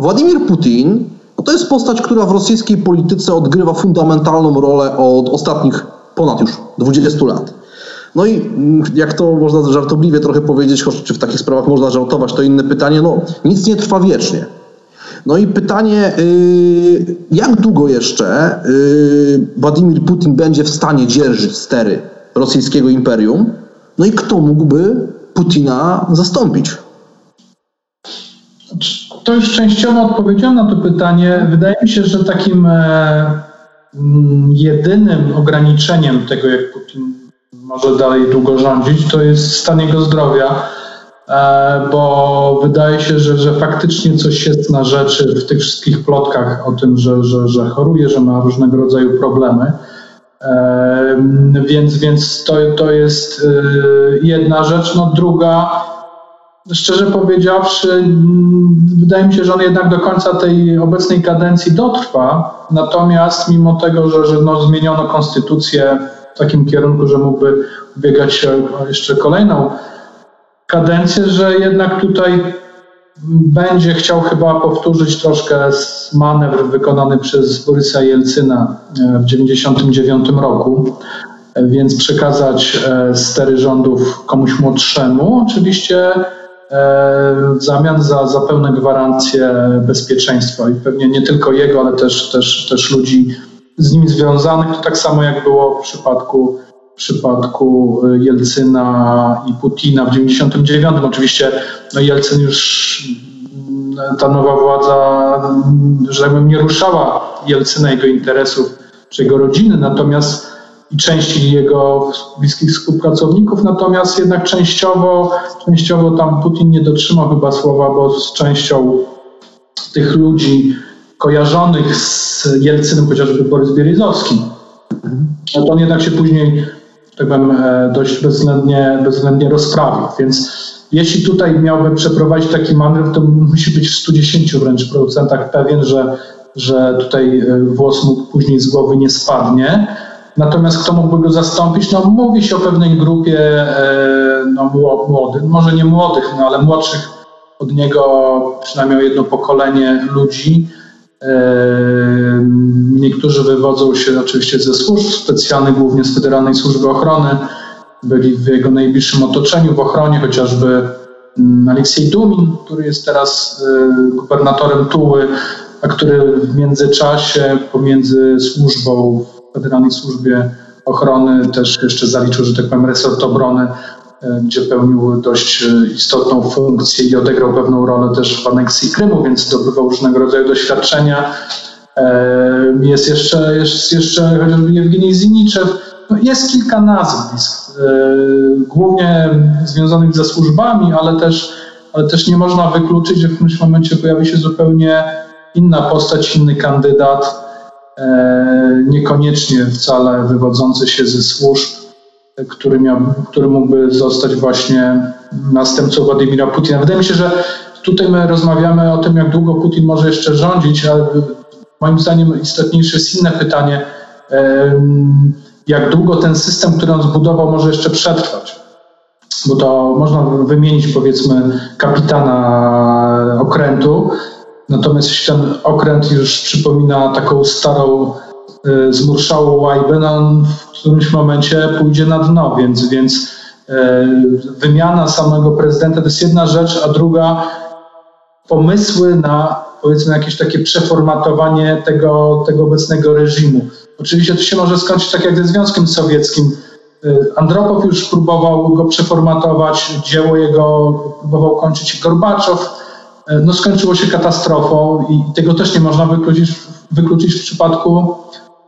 Władimir Putin no to jest postać, która w rosyjskiej polityce odgrywa fundamentalną rolę od ostatnich ponad już 20 lat. No i mm, jak to można żartobliwie trochę powiedzieć, choć czy w takich sprawach można żartować, to inne pytanie, no nic nie trwa wiecznie. No i pytanie, y, jak długo jeszcze y, Władimir Putin będzie w stanie dzierżyć stery rosyjskiego imperium? No i kto mógłby Putina zastąpić? To już częściowo odpowiedziałem na to pytanie. Wydaje mi się, że takim e, mm, jedynym ograniczeniem tego, jak Putin może dalej długo rządzić, to jest stan jego zdrowia, e, bo wydaje się, że, że faktycznie coś jest na rzeczy w tych wszystkich plotkach o tym, że, że, że choruje, że ma różnego rodzaju problemy. E, więc, więc to, to jest jedna rzecz. No druga, szczerze powiedziawszy, wydaje mi się, że on jednak do końca tej obecnej kadencji dotrwa. Natomiast mimo tego, że, że no, zmieniono konstytucję w takim kierunku, że mógłby ubiegać się o jeszcze kolejną kadencję, że jednak tutaj będzie chciał chyba powtórzyć troszkę manewr wykonany przez Borysa Jelcyna e, w 1999 roku, e, więc przekazać e, stery rządów komuś młodszemu. Oczywiście w zamian za, za pełne gwarancje bezpieczeństwa i pewnie nie tylko jego, ale też, też, też ludzi z nim związanych. To tak samo jak było w przypadku, w przypadku Jelcyna i Putina w 99. Oczywiście no Jelcyn już ta nowa władza, że tak nie ruszała Jelcyna jego interesów czy jego rodziny, natomiast i części jego bliskich współpracowników, natomiast jednak częściowo, częściowo tam Putin nie dotrzymał chyba słowa, bo z częścią tych ludzi kojarzonych z Jelcynem, chociażby Borys Bierizowski, no to on jednak się później, tak powiem, e, dość bezwzględnie, bezwzględnie rozprawił. Więc jeśli tutaj miałby przeprowadzić taki manewr, to musi być w 110 wręcz procentach pewien, że, że tutaj e, włos mu później z głowy nie spadnie. Natomiast kto mógłby go zastąpić? No mówi się o pewnej grupie e, no, młodych, może nie młodych, no, ale młodszych od niego przynajmniej jedno pokolenie ludzi. E, niektórzy wywodzą się oczywiście ze służb specjalnych, głównie z Federalnej Służby Ochrony. Byli w jego najbliższym otoczeniu, w ochronie chociażby mm, Aleksiej Dumin, który jest teraz e, gubernatorem Tuły, a który w międzyczasie pomiędzy służbą Federalnej Służbie Ochrony też jeszcze zaliczył, że tak powiem, resort obrony, e, gdzie pełnił dość e, istotną funkcję i odegrał pewną rolę też w aneksji Krymu, więc zdobywał różnego rodzaju doświadczenia. E, jest jeszcze, jest jeszcze chociażby Jewgenij Ziniczew. No jest kilka nazwisk, głównie związanych ze służbami, ale też, ale też nie można wykluczyć, że w którymś momencie pojawi się zupełnie inna postać, inny kandydat, niekoniecznie wcale wywodzący się ze służb, który, miał, który mógłby zostać właśnie następcą Władimira Putina. Wydaje mi się, że tutaj my rozmawiamy o tym, jak długo Putin może jeszcze rządzić, ale moim zdaniem istotniejsze jest inne pytanie, jak długo ten system, który on zbudował, może jeszcze przetrwać. Bo to można wymienić powiedzmy kapitana okrętu, Natomiast jeśli ten okręt już przypomina taką starą, y, zmurszałą łajbę, no on w którymś momencie pójdzie na dno, więc, więc y, wymiana samego prezydenta to jest jedna rzecz, a druga pomysły na powiedzmy jakieś takie przeformatowanie tego, tego obecnego reżimu. Oczywiście to się może skończyć tak jak ze Związkiem Sowieckim. Y, Andropow już próbował go przeformatować, dzieło jego próbował kończyć Gorbaczow no skończyło się katastrofą i tego też nie można wykluczyć, wykluczyć w przypadku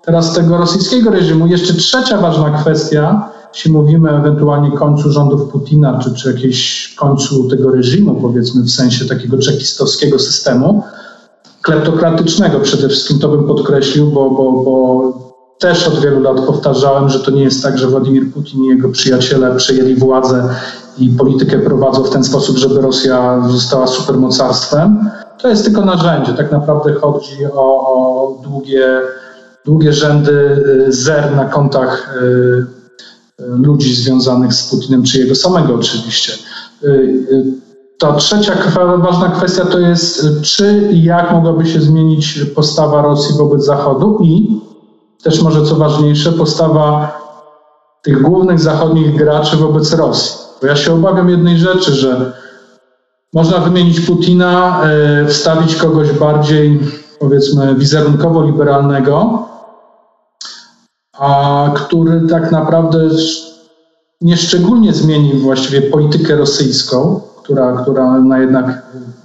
teraz tego rosyjskiego reżimu. Jeszcze trzecia ważna kwestia, jeśli mówimy ewentualnie końcu rządów Putina, czy, czy jakieś końcu tego reżimu, powiedzmy w sensie takiego czekistowskiego systemu, kleptokratycznego przede wszystkim, to bym podkreślił, bo, bo, bo też od wielu lat powtarzałem, że to nie jest tak, że Władimir Putin i jego przyjaciele przejęli władzę i politykę prowadzą w ten sposób, żeby Rosja została supermocarstwem. To jest tylko narzędzie. Tak naprawdę chodzi o, o długie, długie rzędy y, zer na kontach y, y, ludzi związanych z Putinem, czy jego samego oczywiście. ta trzecia ważna kwestia to jest, czy i jak mogłaby się zmienić postawa Rosji wobec Zachodu i też może co ważniejsze, postawa tych głównych zachodnich graczy wobec Rosji. Bo ja się obawiam jednej rzeczy, że można wymienić Putina, e, wstawić kogoś bardziej, powiedzmy, wizerunkowo liberalnego, a który tak naprawdę nieszczególnie zmieni właściwie politykę rosyjską, która, która na jednak,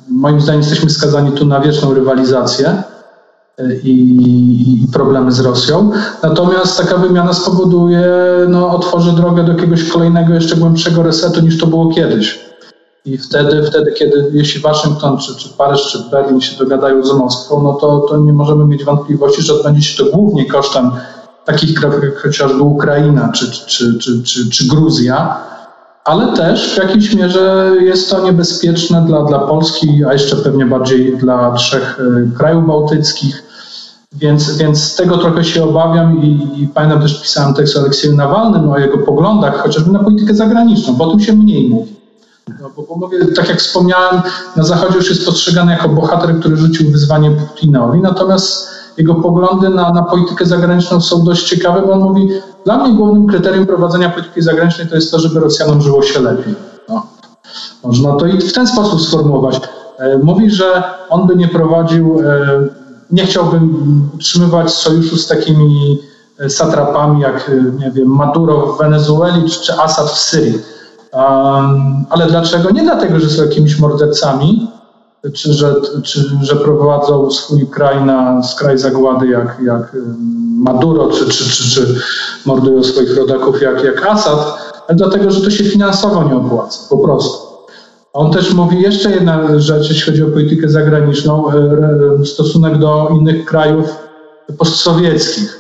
moim zdaniem, jesteśmy skazani tu na wieczną rywalizację i, problemy z Rosją. Natomiast taka wymiana spowoduje, no, otworzy drogę do jakiegoś kolejnego, jeszcze głębszego resetu niż to było kiedyś. I wtedy, wtedy kiedy, jeśli Waszyngton, czy, czy Paryż, czy Berlin się dogadają z Moskwą, no to, to nie możemy mieć wątpliwości, że odbędzie się to głównie kosztem takich krajów jak chociażby Ukraina, czy, czy, czy, czy, czy Gruzja, ale też w jakiejś mierze jest to niebezpieczne dla, dla Polski, a jeszcze pewnie bardziej dla trzech e, krajów bałtyckich, więc, więc tego trochę się obawiam i, i pamiętam też pisałem tekst o Aleksieju Nawalnym, o jego poglądach, chociażby na politykę zagraniczną, bo o tym się mniej mówi. No, bo, bo mówię, tak jak wspomniałem, na Zachodzie już jest postrzegany jako bohater, który rzucił wyzwanie Putinowi, natomiast jego poglądy na, na politykę zagraniczną są dość ciekawe, bo on mówi, dla mnie głównym kryterium prowadzenia polityki zagranicznej to jest to, żeby Rosjanom żyło się lepiej. No. Można to i w ten sposób sformułować. E, mówi, że on by nie prowadził e, nie chciałbym utrzymywać sojuszu z takimi e, satrapami jak, e, nie wiem, Maduro w Wenezueli czy, czy Assad w Syrii. Um, ale dlaczego? Nie dlatego, że są jakimiś mordercami, czy że, czy, że prowadzą swój kraj na skraj zagłady jak, jak Maduro, czy, czy, czy, czy mordują swoich rodaków jak, jak Assad, ale dlatego, że to się finansowo nie opłaca, po prostu. On też mówi jeszcze jedna rzecz, jeśli chodzi o politykę zagraniczną, e, stosunek do innych krajów postsowieckich.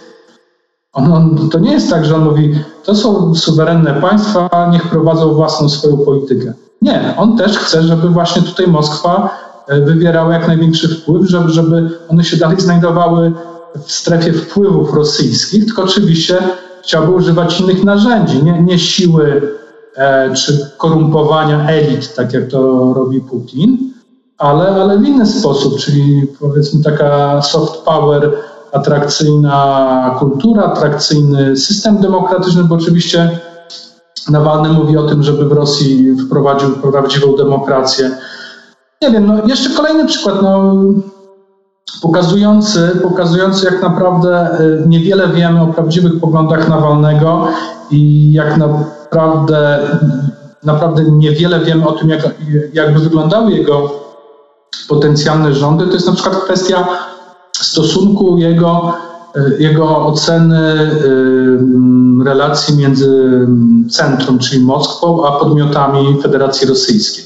On, on, to nie jest tak, że on mówi, to są suwerenne państwa, niech prowadzą własną swoją politykę. Nie, on też chce, żeby właśnie tutaj Moskwa e, wywierała jak największy wpływ, żeby, żeby one się dalej znajdowały w strefie wpływów rosyjskich, tylko oczywiście chciałby używać innych narzędzi, nie, nie siły czy korumpowania elit, tak jak to robi Putin, ale, ale w inny sposób, czyli powiedzmy taka soft power, atrakcyjna kultura, atrakcyjny system demokratyczny, bo oczywiście Nawalny mówi o tym, żeby w Rosji wprowadził prawdziwą demokrację. Nie wiem, no jeszcze kolejny przykład, no, pokazujący, pokazujący jak naprawdę e, niewiele wiemy o prawdziwych poglądach Nawalnego i jak naprawdę, naprawdę niewiele wiemy o tym, jak, jakby wyglądały jego potencjalne rządy. To jest na przykład kwestia stosunku jego, jego oceny relacji między centrum, czyli Moskwą, a podmiotami Federacji Rosyjskiej.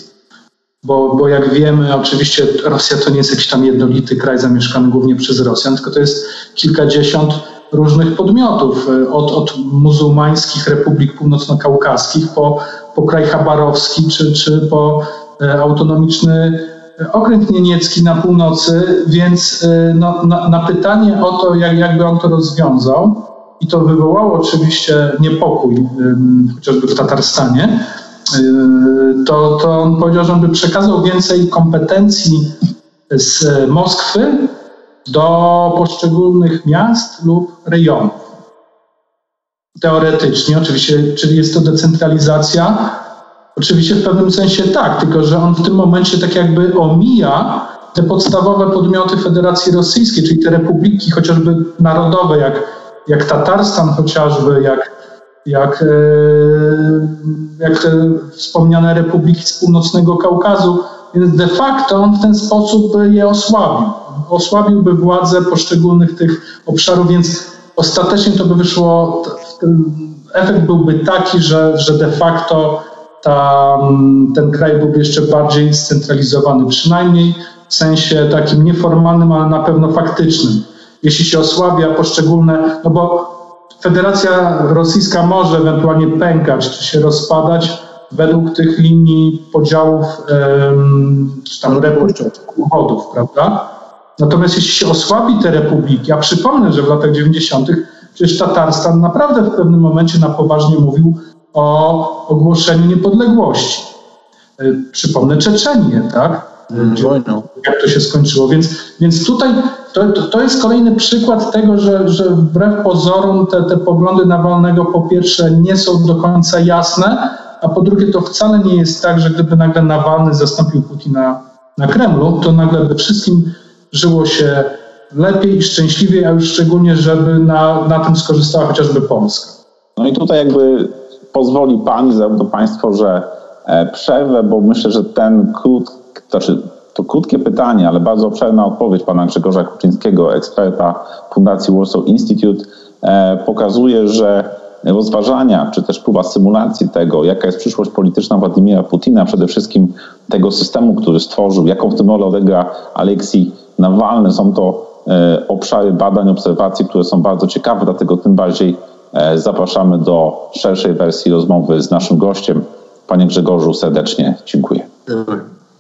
Bo, bo jak wiemy, oczywiście Rosja to nie jest jakiś tam jednolity kraj zamieszkany głównie przez Rosjan, tylko to jest kilkadziesiąt różnych podmiotów, e, od, od muzułmańskich republik północno-kaukaskich po, po kraj chabarowski czy, czy po e, autonomiczny okręt niemiecki na północy, więc e, no, na, na, pytanie o to, jak, jakby on to rozwiązał, i to wywołało oczywiście niepokój, chociażby w Tatarstanie, to, to on powiedział, że on by przekazał więcej kompetencji z Moskwy do poszczególnych miast lub rejonów. Teoretycznie, oczywiście, czyli jest to decentralizacja. Oczywiście w pewnym sensie tak, tylko że on w tym momencie tak jakby omija te podstawowe podmioty Federacji Rosyjskiej, czyli te republiki chociażby narodowe, jak, jak Tatarstan chociażby, jak, jak, e, jak te wspomniane republiki z północnego Kaukazu, więc de facto on w ten sposób je osłabił osłabiłby władzę poszczególnych tych obszarów, więc ostatecznie to by wyszło, efekt byłby taki, że, że de facto ta, ten kraj byłby jeszcze bardziej scentralizowany, przynajmniej w sensie takim nieformalnym, ale na pewno faktycznym. Jeśli się osłabia poszczególne, no bo Federacja Rosyjska może ewentualnie pękać czy się rozpadać według tych linii podziałów, czy tam uchodów, prawda? Natomiast jeśli się osłabi te republiki, a przypomnę, że w latach 90. przecież Tatarstan naprawdę w pewnym momencie na poważnie mówił o ogłoszeniu niepodległości. Przypomnę Czeczenię, tak? Wojną. Jak to się skończyło. Więc, więc tutaj to, to jest kolejny przykład tego, że, że wbrew pozorom te, te poglądy Nawalnego po pierwsze nie są do końca jasne, a po drugie to wcale nie jest tak, że gdyby nagle Nawalny zastąpił Putina na Kremlu, to nagle by wszystkim żyło się lepiej i szczęśliwiej, a już szczególnie, żeby na, na tym skorzystała chociażby Polska. No i tutaj jakby pozwoli Pan i zarówno Państwo, że e, przerwę, bo myślę, że ten krótki, znaczy to krótkie pytanie, ale bardzo obszerna odpowiedź pana Grzegorza Kuczyńskiego, eksperta Fundacji Warsaw Institute, e, pokazuje, że rozważania, czy też próba symulacji tego, jaka jest przyszłość polityczna Władimira Putina, przede wszystkim tego systemu, który stworzył, jaką w tym rolę odegra Aleksiej Nawalny, są to e, obszary badań, obserwacji, które są bardzo ciekawe, dlatego tym bardziej e, zapraszamy do szerszej wersji rozmowy z naszym gościem. Panie Grzegorzu, serdecznie dziękuję.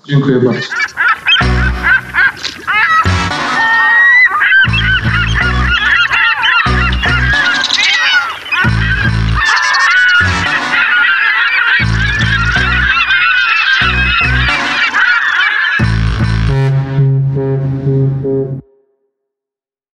Dziękuję bardzo.